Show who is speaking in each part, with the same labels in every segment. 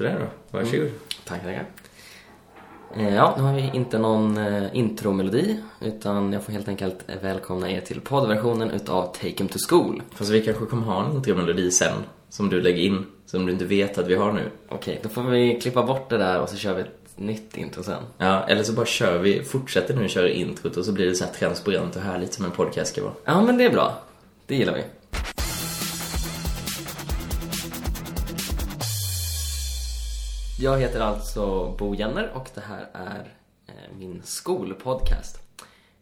Speaker 1: Sådär då, varsågod. Mm.
Speaker 2: Tack, tackar. Eh, ja, nu har vi inte någon eh, intromelodi utan jag får helt enkelt välkomna er till poddversionen utav Take Him to School.
Speaker 1: Fast vi kanske kommer ha en intromelodi sen som du lägger in, som du inte vet att vi har nu.
Speaker 2: Okej, då får vi klippa bort det där och så kör vi ett nytt intro sen.
Speaker 1: Ja, eller så bara kör vi, fortsätter nu köra introt och så blir det så här transparent och härligt som en podcast ska vara.
Speaker 2: Ja, men det är bra. Det gillar vi. Jag heter alltså Bo Jenner och det här är eh, min skolpodcast.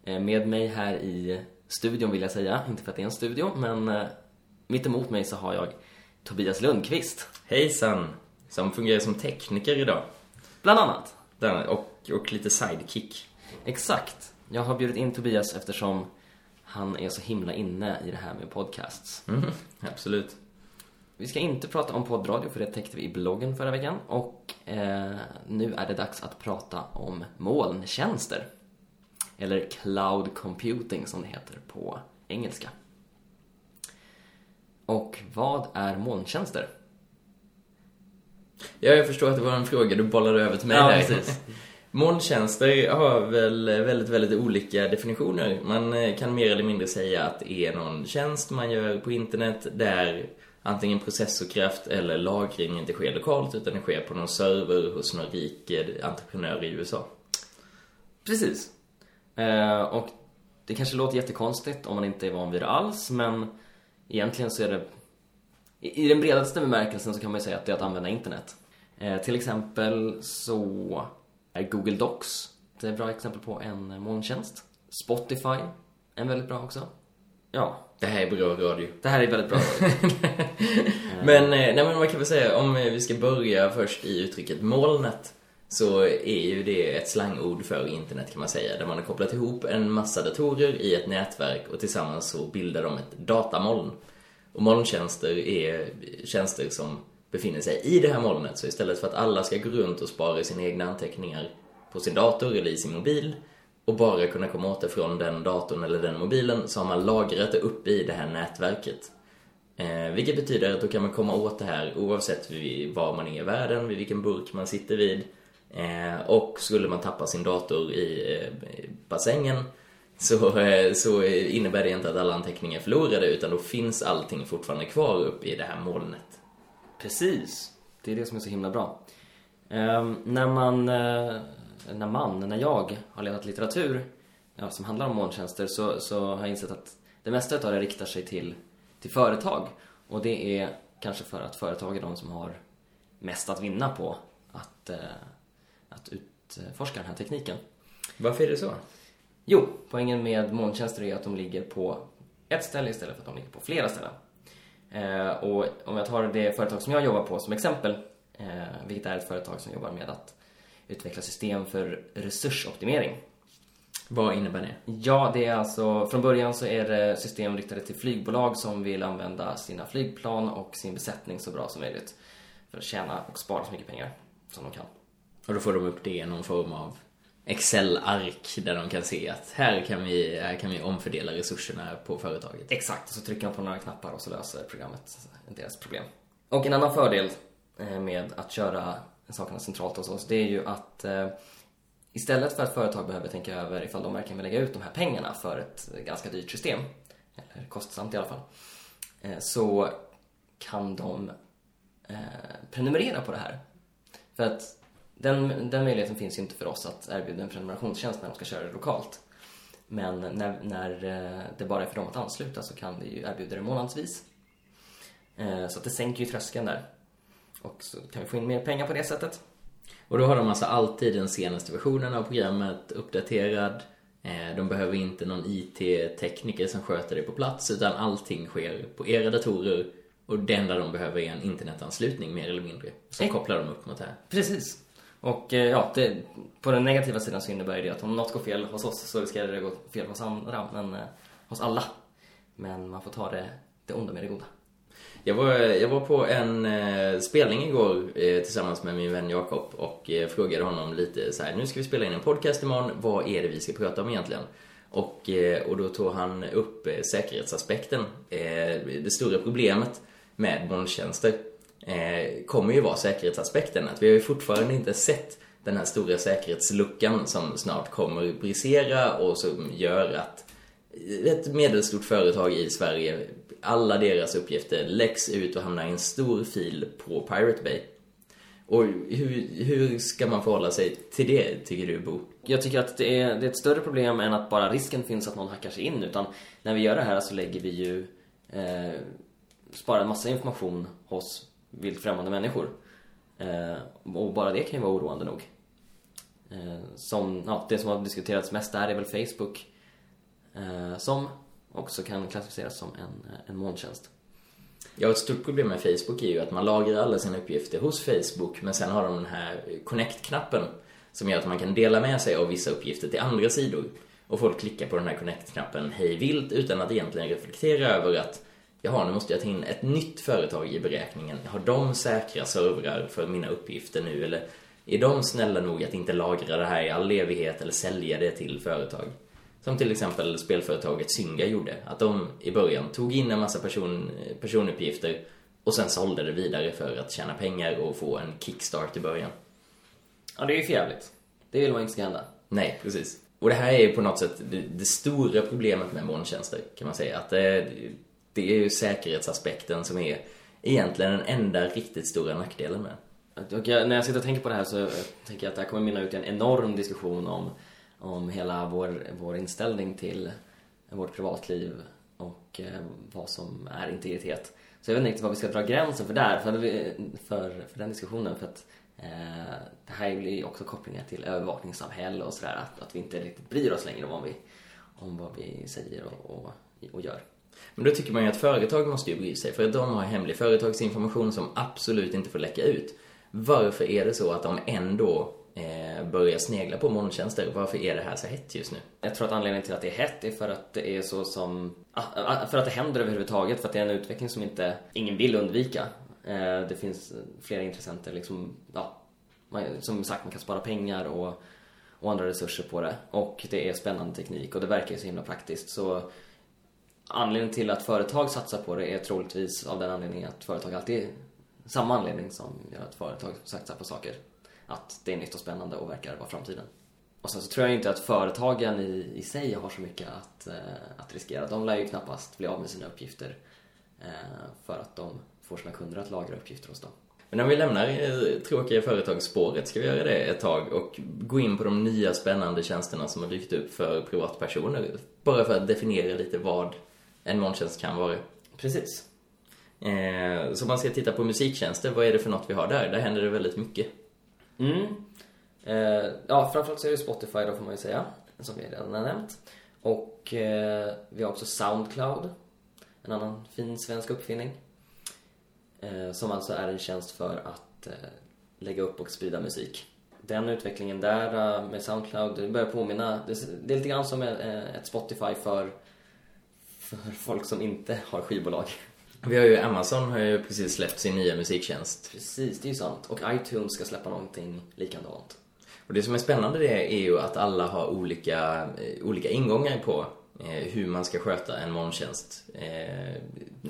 Speaker 2: Eh, med mig här i studion vill jag säga, inte för att det är en studio, men eh, mitt emot mig så har jag Tobias Lundqvist.
Speaker 1: Hejsan! Som fungerar som tekniker idag.
Speaker 2: Bland annat.
Speaker 1: Och, och lite sidekick.
Speaker 2: Exakt. Jag har bjudit in Tobias eftersom han är så himla inne i det här med podcasts.
Speaker 1: Mm, absolut.
Speaker 2: Vi ska inte prata om poddradio för det täckte vi i bloggen förra veckan och eh, nu är det dags att prata om molntjänster. Eller cloud computing som det heter på engelska. Och vad är molntjänster?
Speaker 1: Ja, jag förstår att det var en fråga du bollade över till mig
Speaker 2: Ja,
Speaker 1: där.
Speaker 2: precis.
Speaker 1: Molntjänster har väl väldigt, väldigt olika definitioner. Man eh, kan mer eller mindre säga att det är någon tjänst man gör på internet där antingen processorkraft eller lagring inte sker lokalt utan det sker på någon server hos någon rik eh, entreprenör i USA.
Speaker 2: Precis. Eh, och det kanske låter jättekonstigt om man inte är van vid det alls, men egentligen så är det... I i den bredaste bemärkelsen så kan man ju säga att det är att använda internet. Eh, till exempel så är Google Docs ett bra exempel på en molntjänst. Spotify, en väldigt bra också. Ja,
Speaker 1: det här är bra radio.
Speaker 2: det här är väldigt bra.
Speaker 1: Men, eh, nej men man kan väl säga, om eh, vi ska börja först i uttrycket molnet så är ju det ett slangord för internet kan man säga, där man har kopplat ihop en massa datorer i ett nätverk och tillsammans så bildar de ett datamoln. Och molntjänster är tjänster som befinner sig i det här molnet, så istället för att alla ska gå runt och spara sina egna anteckningar på sin dator eller i sin mobil och bara kunna komma åt det från den datorn eller den mobilen så har man lagrat det uppe i det här nätverket. Eh, vilket betyder att då kan man komma åt det här oavsett var man är i världen, vid vilken burk man sitter vid. Eh, och skulle man tappa sin dator i eh, bassängen så, eh, så innebär det inte att alla anteckningar är förlorade utan då finns allting fortfarande kvar uppe i det här molnet.
Speaker 2: Precis. Det är det som är så himla bra. Ehm, när man, eh, när man, när jag har letat litteratur ja, som handlar om molntjänster så, så har jag insett att det mesta av det riktar sig till, till företag. Och det är kanske för att företag är de som har mest att vinna på att, eh, att utforska den här tekniken.
Speaker 1: Varför är det så?
Speaker 2: Jo, poängen med molntjänster är att de ligger på ett ställe istället för att de ligger på flera ställen. Eh, och om jag tar det företag som jag jobbar på som exempel, eh, vilket är ett företag som jobbar med att utveckla system för resursoptimering.
Speaker 1: Vad innebär det?
Speaker 2: Ja, det är alltså, från början så är det system riktade till flygbolag som vill använda sina flygplan och sin besättning så bra som möjligt för att tjäna och spara så mycket pengar som de kan.
Speaker 1: Och då får de upp det i någon form av Excel-ark där de kan se att här kan vi, här kan vi omfördela resurserna på företaget.
Speaker 2: Exakt, och så trycker man på några knappar och så löser programmet deras problem. Och en annan fördel eh, med att köra sakerna centralt hos oss, det är ju att eh, istället för att företag behöver tänka över ifall de verkligen vill lägga ut de här pengarna för ett ganska dyrt system, eller kostsamt i alla fall, eh, så kan de eh, prenumerera på det här. För att den, den möjligheten finns ju inte för oss att erbjuda en prenumerationstjänst när de ska köra det lokalt. Men när, när eh, det bara är för dem att ansluta så kan vi ju erbjuda det månadsvis. Eh, så att det sänker ju tröskeln där. Och så kan vi få in mer pengar på det sättet.
Speaker 1: Och då har de alltså alltid den senaste versionen av programmet uppdaterad. Eh, De behöver inte någon IT-tekniker som sköter det på plats utan allting sker på era datorer och det enda de behöver är en internetanslutning mer eller mindre. Så
Speaker 2: Ex-
Speaker 1: kopplar de upp mot det här.
Speaker 2: Precis. Och eh, ja, det, på den negativa sidan så innebär det att om något går fel hos oss så riskerar det att gå fel hos andra, men eh, hos alla. Men man får ta det, det onda med det goda.
Speaker 1: Jag var, jag var på en eh, spelning igår eh, tillsammans med min vän Jakob och eh, frågade honom lite så här: nu ska vi spela in en podcast imorgon, vad är det vi ska prata om egentligen? Och, eh, och då tog han upp eh, säkerhetsaspekten. Eh, det stora problemet med molntjänster eh, kommer ju vara säkerhetsaspekten. Att vi har ju fortfarande inte sett den här stora säkerhetsluckan som snart kommer brisera och som gör att ett medelstort företag i Sverige, alla deras uppgifter läcks ut och hamnar i en stor fil på Pirate Bay. Och hur, hur ska man förhålla sig till det, tycker du Bo?
Speaker 2: Jag tycker att det är, det är ett större problem än att bara risken finns att någon hackar sig in. Utan när vi gör det här så lägger vi ju, eh, sparar en massa information hos vilt främmande människor. Eh, och bara det kan ju vara oroande nog. Eh, som, ja, det som har diskuterats mest där är väl Facebook. Eh, som också kan klassificeras som en, eh, en molntjänst.
Speaker 1: Ja, ett stort problem med Facebook är ju att man lagrar alla sina uppgifter hos Facebook men sen har de den här Connect-knappen som gör att man kan dela med sig av vissa uppgifter till andra sidor. Och folk klickar på den här Connect-knappen hej vilt utan att egentligen reflektera över att jaha, nu måste jag ta in ett nytt företag i beräkningen. Har de säkra servrar för mina uppgifter nu eller är de snälla nog att inte lagra det här i all evighet eller sälja det till företag? Som till exempel spelföretaget Zynga gjorde. Att de i början tog in en massa person, personuppgifter och sen sålde det vidare för att tjäna pengar och få en kickstart i början.
Speaker 2: Ja, det är ju förjävligt. Det vill man inte ska hända.
Speaker 1: Nej, precis. Och det här är ju på något sätt det, det stora problemet med molntjänster, kan man säga. Att det, det är ju säkerhetsaspekten som är egentligen den enda riktigt stora nackdelen med
Speaker 2: och när jag sitter och tänker på det här så tänker jag att det här kommer mynna ut i en enorm diskussion om, om hela vår, vår inställning till vårt privatliv och eh, vad som är integritet. Så jag vet inte riktigt var vi ska dra gränsen för där, för, för, för den diskussionen. För att eh, det här blir ju också kopplingar till övervakningssamhälle och sådär. Att, att vi inte riktigt bryr oss längre om vad vi, om vad vi säger och, och, och gör.
Speaker 1: Men då tycker man ju att företag måste ju bry sig för att de har hemlig företagsinformation som absolut inte får läcka ut. Varför är det så att de ändå Eh, börja snegla på molntjänster? Varför är det här så hett just nu?
Speaker 2: Jag tror att anledningen till att det är hett är för att det är så som... Ah, ah, ah, för att det händer överhuvudtaget, för att det är en utveckling som inte ingen vill undvika. Eh, det finns flera intressenter liksom, ja, som sagt man kan spara pengar och, och andra resurser på det. Och det är spännande teknik och det verkar ju så himla praktiskt. Så anledningen till att företag satsar på det är troligtvis av den anledningen att företag alltid samma anledning som gör att företag satsar på saker. Att det är nytt och spännande och verkar vara framtiden. Och sen så tror jag inte att företagen i, i sig har så mycket att, eh, att riskera. De lär ju knappast bli av med sina uppgifter eh, för att de får sina kunder att lagra uppgifter hos dem.
Speaker 1: Men om vi lämnar eh, tråkiga företagsspåret, ska vi göra det ett tag och gå in på de nya spännande tjänsterna som har dykt upp för privatpersoner? Bara för att definiera lite vad en molntjänst kan vara.
Speaker 2: Precis.
Speaker 1: Eh, så om man ska titta på musiktjänster, vad är det för något vi har där? Där händer det väldigt mycket.
Speaker 2: Mm. Eh, ja, framförallt så är det Spotify då får man ju säga, som vi redan har nämnt. Och eh, vi har också Soundcloud, en annan fin svensk uppfinning. Eh, som alltså är en tjänst för att eh, lägga upp och sprida musik. Den utvecklingen där eh, med Soundcloud, det börjar påminna, det är lite grann som eh, ett Spotify för, för folk som inte har skivbolag.
Speaker 1: Vi har ju Amazon har ju precis släppt sin nya musiktjänst.
Speaker 2: Precis, det är ju sant. Och iTunes ska släppa någonting likadant.
Speaker 1: Och det som är spännande det är ju att alla har olika, eh, olika ingångar på eh, hur man ska sköta en molntjänst eh,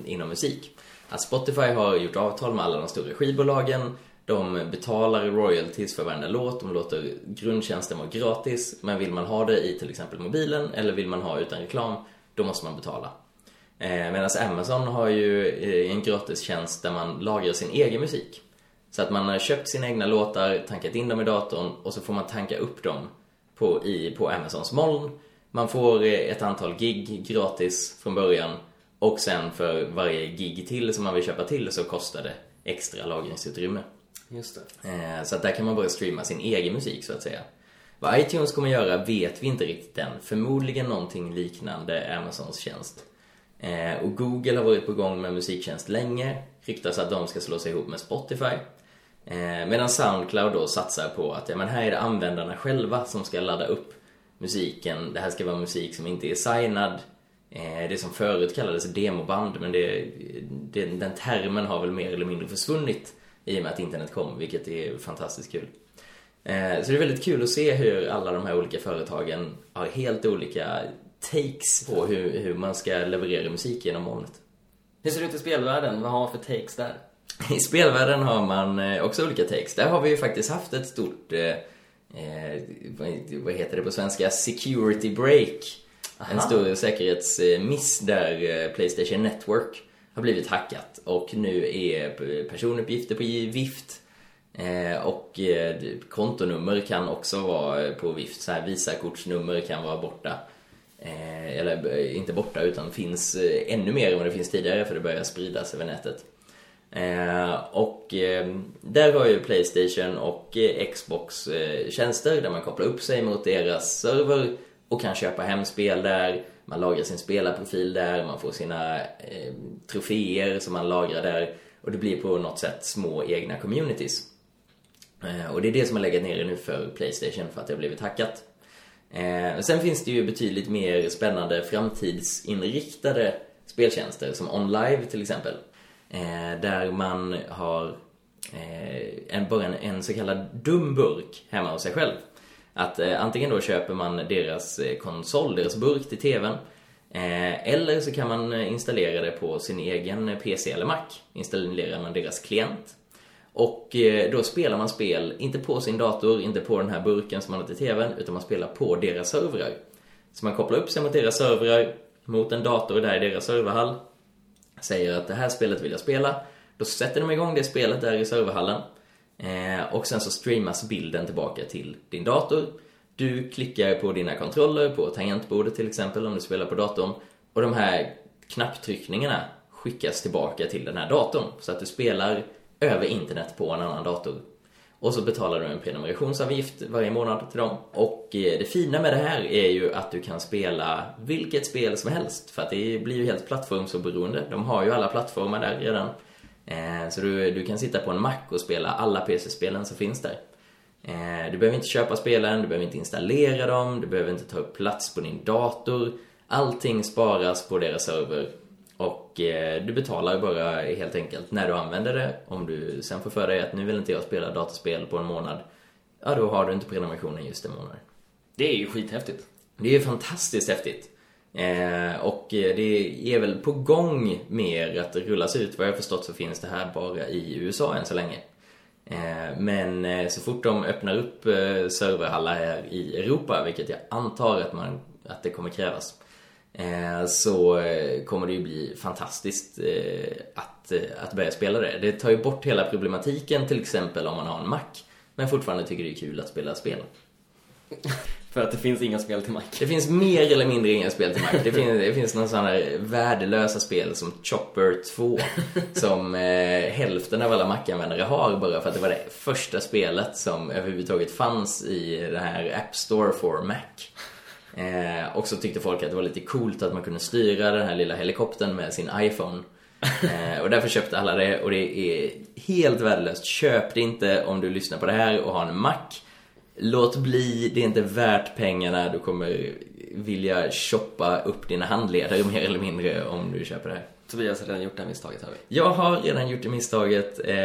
Speaker 1: inom musik. Att Spotify har gjort avtal med alla de stora skivbolagen. De betalar royalties för varenda låt. De låter grundtjänsten vara gratis. Men vill man ha det i till exempel mobilen eller vill man ha utan reklam, då måste man betala. Eh, Medan Amazon har ju eh, en gratistjänst där man lagrar sin egen musik. Så att man har köpt sina egna låtar, tankat in dem i datorn och så får man tanka upp dem på, i, på Amazons moln. Man får eh, ett antal gig gratis från början och sen för varje gig till som man vill köpa till så kostar det extra lagringsutrymme.
Speaker 2: Just det.
Speaker 1: Så att där kan man börja streama sin egen musik så att säga. Vad iTunes kommer göra vet vi inte riktigt än. Förmodligen någonting liknande Amazons tjänst. Eh, och Google har varit på gång med musiktjänst länge. Ryktas att de ska slå sig ihop med Spotify. Eh, medan Soundcloud då satsar på att ja, men här är det användarna själva som ska ladda upp musiken. Det här ska vara musik som inte är signad. Eh, det som förut kallades demoband, men det, det, den termen har väl mer eller mindre försvunnit i och med att internet kom, vilket är fantastiskt kul. Eh, så det är väldigt kul att se hur alla de här olika företagen har helt olika takes på hur, hur man ska leverera musik genom molnet.
Speaker 2: Hur ser det ut i spelvärlden? Vad har man för takes där?
Speaker 1: I spelvärlden har man eh, också olika takes. Där har vi ju faktiskt haft ett stort, eh, eh, vad heter det på svenska, security break. Aha. En stor säkerhetsmiss där eh, Playstation Network har blivit hackat och nu är personuppgifter på vift och kontonummer kan också vara på vift. Så här Visakortsnummer kan vara borta. Eh, eller eh, inte borta utan finns eh, ännu mer än vad det finns tidigare för det börjar spridas över nätet. Och där har ju Playstation och Xbox tjänster där man kopplar upp sig mot deras server och kan köpa hem spel där. Man lagrar sin spelarprofil där, man får sina eh, troféer som man lagrar där och det blir på något sätt små egna communities. Och det är det som har legat nere nu för Playstation för att det har blivit hackat. Eh, sen finns det ju betydligt mer spännande framtidsinriktade speltjänster som OnLive till exempel. Eh, där man har eh, en, bara en, en så kallad dum burk hemma hos sig själv. Att eh, antingen då köper man deras eh, konsol, deras burk till TVn. Eh, eller så kan man eh, installera det på sin egen PC eller Mac. Installerar man deras klient. Och eh, då spelar man spel, inte på sin dator, inte på den här burken som man har till TVn, utan man spelar på deras servrar. Så man kopplar upp sig mot deras servrar, mot en dator där i deras serverhall. Säger att det här spelet vill jag spela. Då sätter de igång det spelet där i serverhallen. Eh, och sen så streamas bilden tillbaka till din dator. Du klickar på dina kontroller på tangentbordet till exempel om du spelar på datorn. Och de här knapptryckningarna skickas tillbaka till den här datorn. Så att du spelar över internet på en annan dator. Och så betalar du en prenumerationsavgift varje månad till dem. Och eh, det fina med det här är ju att du kan spela vilket spel som helst. För att det blir ju helt plattformsoberoende. De har ju alla plattformar där redan. Eh, så du, du kan sitta på en Mac och spela alla PC-spelen som finns där. Eh, du behöver inte köpa spelen, du behöver inte installera dem, du behöver inte ta upp plats på din dator. Allting sparas på deras server och eh, du betalar bara helt enkelt när du använder det. Om du sen får för dig att nu vill inte jag spela dataspel på en månad, ja då har du inte prenumerationen just en månad.
Speaker 2: Det är ju skithäftigt.
Speaker 1: Det är ju fantastiskt häftigt. Eh, och det är väl på gång mer att det rullas ut. Vad jag förstått så finns det här bara i USA än så länge. Eh, men eh, så fort de öppnar upp eh, serverhallar här i Europa, vilket jag antar att, man, att det kommer krävas, eh, så eh, kommer det ju bli fantastiskt att, att börja spela det. Det tar ju bort hela problematiken till exempel om man har en Mac, men fortfarande tycker det är kul att spela spel.
Speaker 2: För att det finns inga spel till Mac.
Speaker 1: Det finns mer eller mindre inga spel till Mac. Det finns, det finns några sådana värdelösa spel som Chopper 2. som eh, hälften av alla Mac-användare har bara för att det var det första spelet som överhuvudtaget fanns i den här App Store for Mac. Eh, och så tyckte folk att det var lite coolt att man kunde styra den här lilla helikoptern med sin iPhone. Eh, och därför köpte alla det och det är helt värdelöst. Köp det inte om du lyssnar på det här och har en Mac låt bli, det är inte värt pengarna. Du kommer vilja shoppa upp dina handledare mer eller mindre om du köper det här.
Speaker 2: Tobias har redan gjort det här misstaget har vi.
Speaker 1: Jag har redan gjort det misstaget. Eh,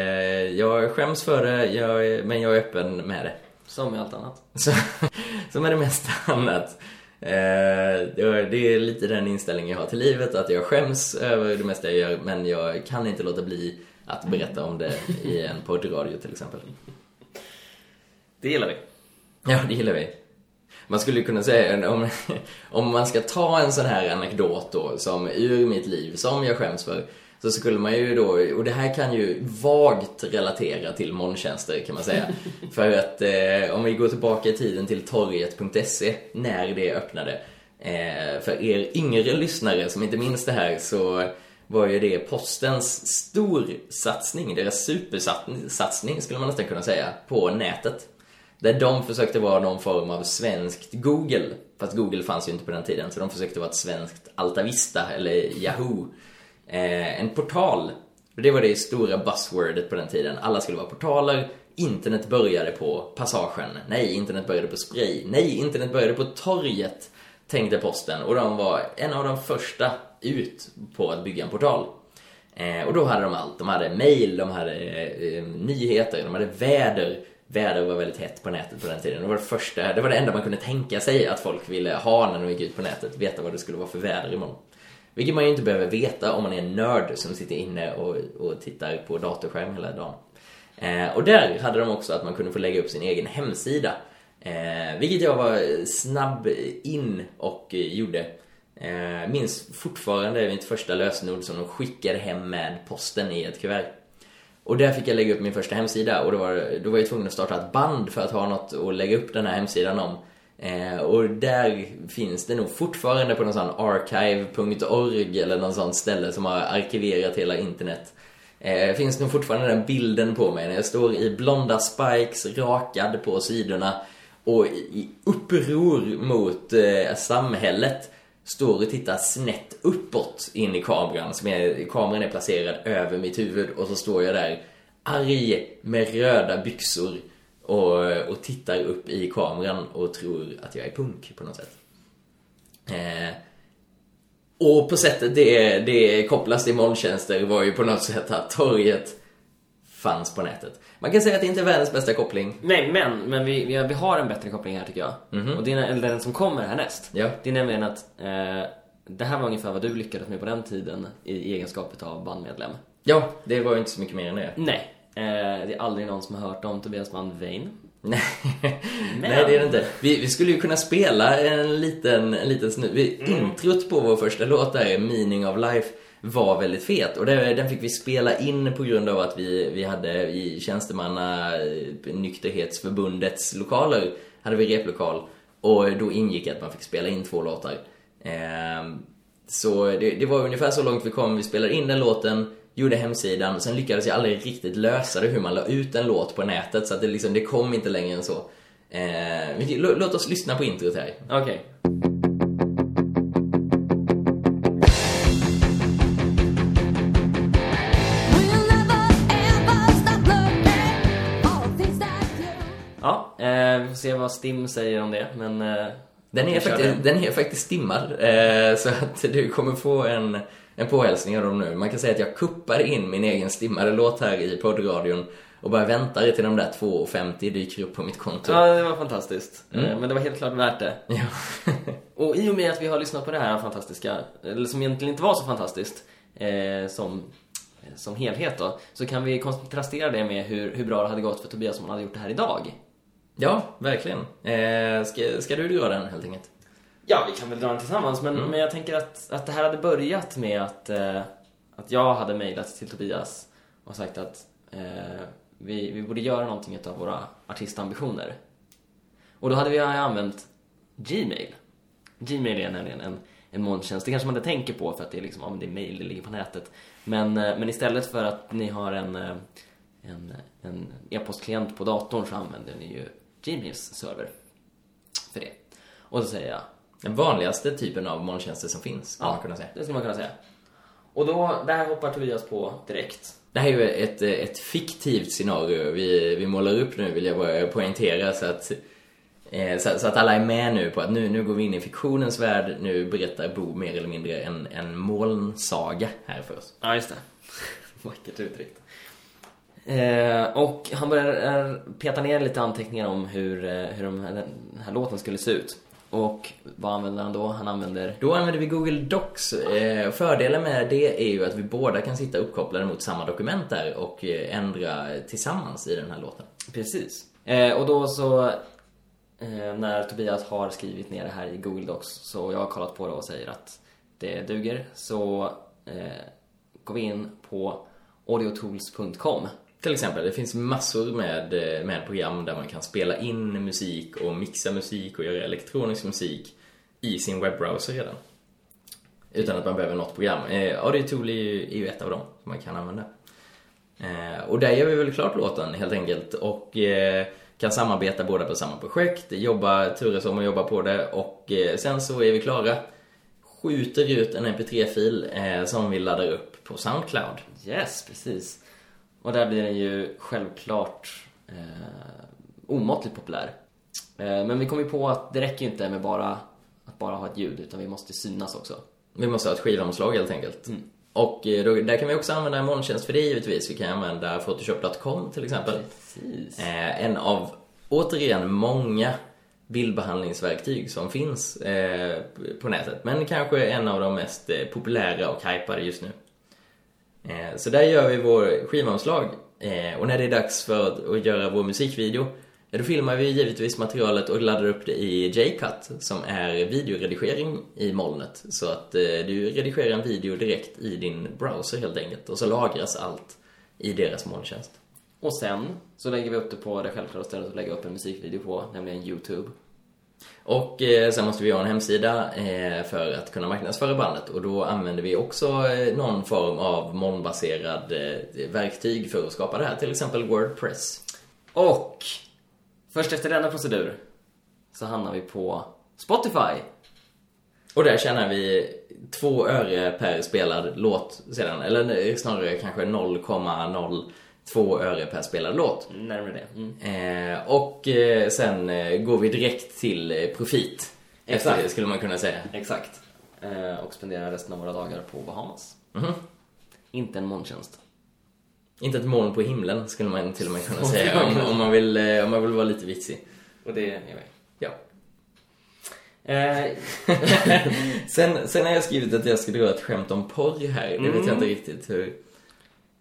Speaker 1: jag skäms för det, jag, men jag är öppen med det.
Speaker 2: Som med allt annat.
Speaker 1: som med det mesta annat. Eh, det är lite den inställningen jag har till livet, att jag skäms över det mesta jag gör, men jag kan inte låta bli att berätta om det i en poddradio till exempel.
Speaker 2: Det gillar vi.
Speaker 1: Ja, det gillar vi. Man skulle kunna säga, om, om man ska ta en sån här anekdot då, som ur mitt liv, som jag skäms för, så skulle man ju då, och det här kan ju vagt relatera till molntjänster kan man säga. för att eh, om vi går tillbaka i tiden till torget.se, när det öppnade. Eh, för er yngre lyssnare som inte minns det här så var ju det postens stor satsning, deras supersatsning skulle man nästan kunna säga, på nätet. Där de försökte vara någon form av svenskt Google. Fast Google fanns ju inte på den tiden. Så de försökte vara ett svenskt Altavista eller Yahoo. Eh, en portal. Det var det stora buzzwordet på den tiden. Alla skulle vara portaler. Internet började på Passagen. Nej, internet började på Spray. Nej, internet började på Torget. Tänkte posten. Och de var en av de första ut på att bygga en portal. Eh, och då hade de allt. De hade mail, de hade eh, nyheter, de hade väder väder var väldigt hett på nätet på den tiden. Det var det första, det var det enda man kunde tänka sig att folk ville ha när de gick ut på nätet, veta vad det skulle vara för väder imorgon. Vilket man ju inte behöver veta om man är en nörd som sitter inne och, och tittar på datorskärm hela dagen. Eh, och där hade de också att man kunde få lägga upp sin egen hemsida. Eh, vilket jag var snabb in och gjorde. Eh, minns fortfarande mitt första lösenord som de skickade hem med posten i ett kuvert. Och där fick jag lägga upp min första hemsida och då var, då var jag tvungen att starta ett band för att ha något att lägga upp den här hemsidan om. Eh, och där finns det nog fortfarande på någon sån archive.org eller någon sån ställe som har arkiverat hela internet. Eh, finns nog fortfarande den bilden på mig när jag står i blonda spikes, rakad på sidorna och i uppror mot eh, samhället står och tittar snett uppåt in i kameran. Som är, kameran är placerad över mitt huvud och så står jag där arg med röda byxor och, och tittar upp i kameran och tror att jag är punk på något sätt. Eh, och på sättet det, det kopplas till molntjänster var ju på något sätt att torget fanns på nätet. Man kan säga att det inte är världens bästa koppling.
Speaker 2: Nej, men, men vi, vi, har, vi har en bättre koppling här tycker jag. Och det är eller den som kommer härnäst.
Speaker 1: Ja.
Speaker 2: Det är nämligen att eh, det här var ungefär vad du lyckades med på den tiden i egenskap av bandmedlem.
Speaker 1: Ja, det var ju inte så mycket mer än det.
Speaker 2: Nej, det är aldrig någon som har hört om Tobias band Vain.
Speaker 1: Nej, Nej det är det inte. Vi, vi skulle ju kunna spela en liten, en liten snu... Vi, Introt på vår första låt där, Meaning of Life, var väldigt fet. Och det, den fick vi spela in på grund av att vi, vi hade i tjänstemanna nykterhetsförbundets lokaler, hade vi replokal. Och då ingick att man fick spela in två låtar. Ehm, så det, det var ungefär så långt vi kom. Vi spelade in den låten, gjorde hemsidan, sen lyckades jag aldrig riktigt lösa det hur man la ut en låt på nätet. Så att det, liksom, det kom inte längre än så. Lå- låt oss lyssna på introt här.
Speaker 2: Okej.
Speaker 3: You
Speaker 2: Ja, eh, vi får se vad Stim säger om det, men... Eh,
Speaker 1: Den är, faktiskt, den är faktiskt stimmad, eh, så att du kommer få en, en påhälsning av dem nu. Man kan säga att jag kuppar in min egen stimmade låt här i poddradion och bara väntar till de där 2,50 dyker upp på mitt konto.
Speaker 2: Ja, det var fantastiskt. Eh, Men det var helt klart värt det.
Speaker 1: Ja.
Speaker 2: Och i och med att vi har lyssnat på det här fantastiska, eller som egentligen inte var så fantastiskt, eh, som, som helhet då, så kan vi kontrastera det med hur, hur bra det hade gått för Tobias om han hade gjort det här idag.
Speaker 1: ja, verkligen. Eh, ska, ska du dra den helt enkelt?
Speaker 2: Ja, vi kan väl dra den tillsammans, men, men jag tänker att, att det här hade börjat med att, eh, att jag hade mejlat till Tobias och sagt att eh, vi, vi borde göra någonting av våra artistambitioner. Och då hade vi använt Gmail. Gmail är nämligen en, en molntjänst. Det kanske man inte tänker på för att det är liksom, ja, men det är mail, det ligger på nätet. Men, eh, men istället för att ni har en, eh, en, en e-postklient på datorn så använder ni ju Gmails server för det. Och så säger jag,
Speaker 1: Den vanligaste typen av molntjänster som finns, kan man kunna säga.
Speaker 2: det skulle man kunna säga. Och då, där hoppar Tobias på direkt.
Speaker 1: Det här är ju ett, ett fiktivt scenario vi, vi målar upp nu, vill jag bara poängtera. Så att, eh, så, så att alla är med nu på att nu, nu går vi in i fiktionens värld. Nu berättar Bo mer eller mindre en, en molnsaga här för oss.
Speaker 2: Ja, just det. Vackert uttryckt. Eh, och han börjar eh, peta ner lite anteckningar om hur, eh, hur de här, den här låten skulle se ut. Och vad använder han då? Han använder...
Speaker 1: Då använder vi Google Docs. Eh, fördelen med det är ju att vi båda kan sitta uppkopplade mot samma dokument där och eh, ändra tillsammans i den här låten.
Speaker 2: Precis. Eh, och då så, eh, när Tobias har skrivit ner det här i Google Docs, så jag har kollat på det och säger att det duger, så eh, går vi in på audiotools.com.
Speaker 1: Till exempel, det finns massor med, eh, med program där man kan spela in musik och mixa musik och göra elektronisk musik i sin webbrowser redan. Utan att man behöver något program. Eh, Audiotool är ju, är ju ett av dem som man kan använda. Eh, och där gör vi väl klart låten helt enkelt och eh, kan samarbeta båda på samma projekt, jobba, turas om och jobba på det och eh, sen så är vi klara. Skjuter ut en mp3-fil eh, som vi laddar upp på Soundcloud.
Speaker 2: Yes, precis. Och där blir den ju självklart eh, omåttligt populär. Eh, men vi kom ju på att det räcker ju inte med bara att bara ha ett ljud, utan vi måste synas också.
Speaker 1: Vi måste ha ett skivomslag helt enkelt. Och eh, då, där kan vi också använda en molntjänst för det givetvis. Vi kan använda photoshop.com till exempel. Eh, en av, återigen, många bildbehandlingsverktyg som finns eh, på nätet. Men kanske en av de mest eh, populära och hypade just nu. Eh, så där gör vi vår skivomslag. Eh, och när det är dags för att, göra vår musikvideo, ja, då filmar vi givetvis materialet och laddar upp det i J-Cut, som är videoredigering i molnet. Så att eh, du redigerar en video direkt i din browser helt enkelt. Och så lagras allt i deras molntjänst.
Speaker 2: Och sen så lägger vi upp det på det självklara stället att lägga upp en musikvideo på, nämligen Youtube.
Speaker 1: Och eh, sen måste vi ha en hemsida eh, för att kunna marknadsföra bandet och då använder vi också eh, någon form av molnbaserad eh, verktyg för att skapa det här, till exempel Wordpress.
Speaker 2: Och först efter denna procedur så hamnar vi på Spotify.
Speaker 1: Och där tjänar vi två öre per spelad låt sedan, eller snarare kanske 0,02 öre per spelad låt.
Speaker 2: Närmare det. Mm.
Speaker 1: Eh, och eh, sen eh, går vi direkt till eh, profit. Efter
Speaker 2: Exakt.
Speaker 1: det skulle man kunna säga.
Speaker 2: Exakt. Eh, och spenderar resten av våra dagar på Bahamas.
Speaker 1: Mhm.
Speaker 2: Inte en molntjänst.
Speaker 1: Inte ett moln på himlen skulle man till och med kunna säga om,
Speaker 2: man-
Speaker 1: om, man vill, eh, om man vill vara lite vitsig.
Speaker 2: Och det är vi.
Speaker 1: Ja. Sen, sen har jag skrivit att jag ska dra ett skämt om porr här. Det vet jag inte riktigt hur,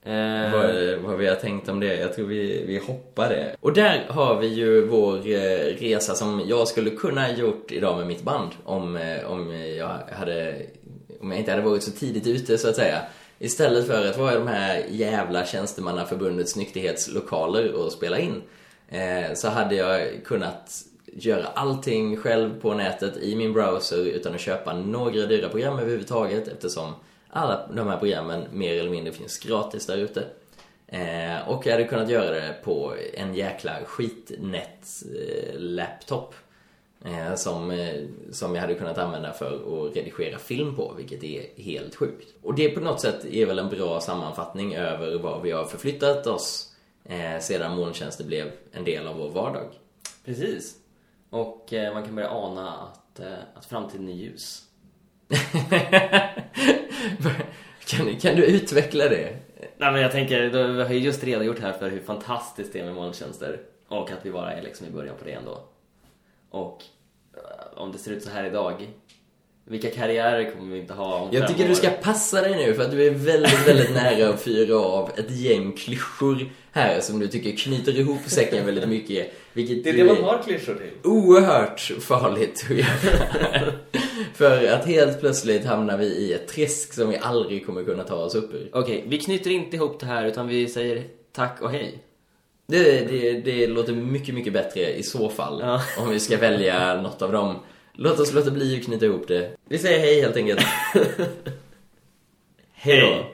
Speaker 2: eh,
Speaker 1: vad, vad vi har tänkt om det. Jag tror vi, vi hoppar det. Och där har vi ju vår eh, resa som jag skulle kunna gjort idag med mitt band. Om, eh, om, jag hade, om jag inte hade varit så tidigt ute så att säga. Istället för att vara i de här jävla tjänstemannaförbundets nykterhetslokaler och spela in. Eh, så hade jag kunnat göra allting själv på nätet i min browser utan att köpa några dyra program överhuvudtaget eftersom alla de här programmen mer eller mindre finns gratis där ute. Eh, och jag hade kunnat göra det på en jäkla skitnät-laptop. Eh, som, eh, som jag hade kunnat använda för att redigera film på, vilket är helt sjukt. Och det på något sätt är väl en bra sammanfattning över vad vi har förflyttat oss eh, sedan molntjänster blev en del av vår vardag.
Speaker 2: Precis. Och eh, man kan börja ana att, eh, att framtiden är ljus.
Speaker 1: kan, kan du utveckla det?
Speaker 2: Nej men jag tänker, vi har ju just redogjort här för hur fantastiskt det är med molntjänster. Och att vi bara är liksom i början på det ändå. Och eh, om det ser ut så här idag, vilka karriärer kommer vi inte ha om
Speaker 1: Jag tycker
Speaker 2: år?
Speaker 1: du ska passa dig nu för att du är väldigt, väldigt nära att fyra av ett gäng klyschor här som du tycker knyter ihop säcken väldigt mycket. Vilket
Speaker 2: Det är det man har klyschor till.
Speaker 1: oerhört farligt att göra. För att helt plötsligt hamnar vi i ett träsk som vi aldrig kommer kunna ta oss upp ur.
Speaker 2: Okej, vi knyter inte ihop det här utan vi säger tack och hej.
Speaker 1: Det, det, det låter mycket, mycket bättre i så fall.
Speaker 2: Ja.
Speaker 1: Om vi ska välja något av dem. Låt oss låta bli att knyta ihop det. Vi säger hej helt enkelt. hej då.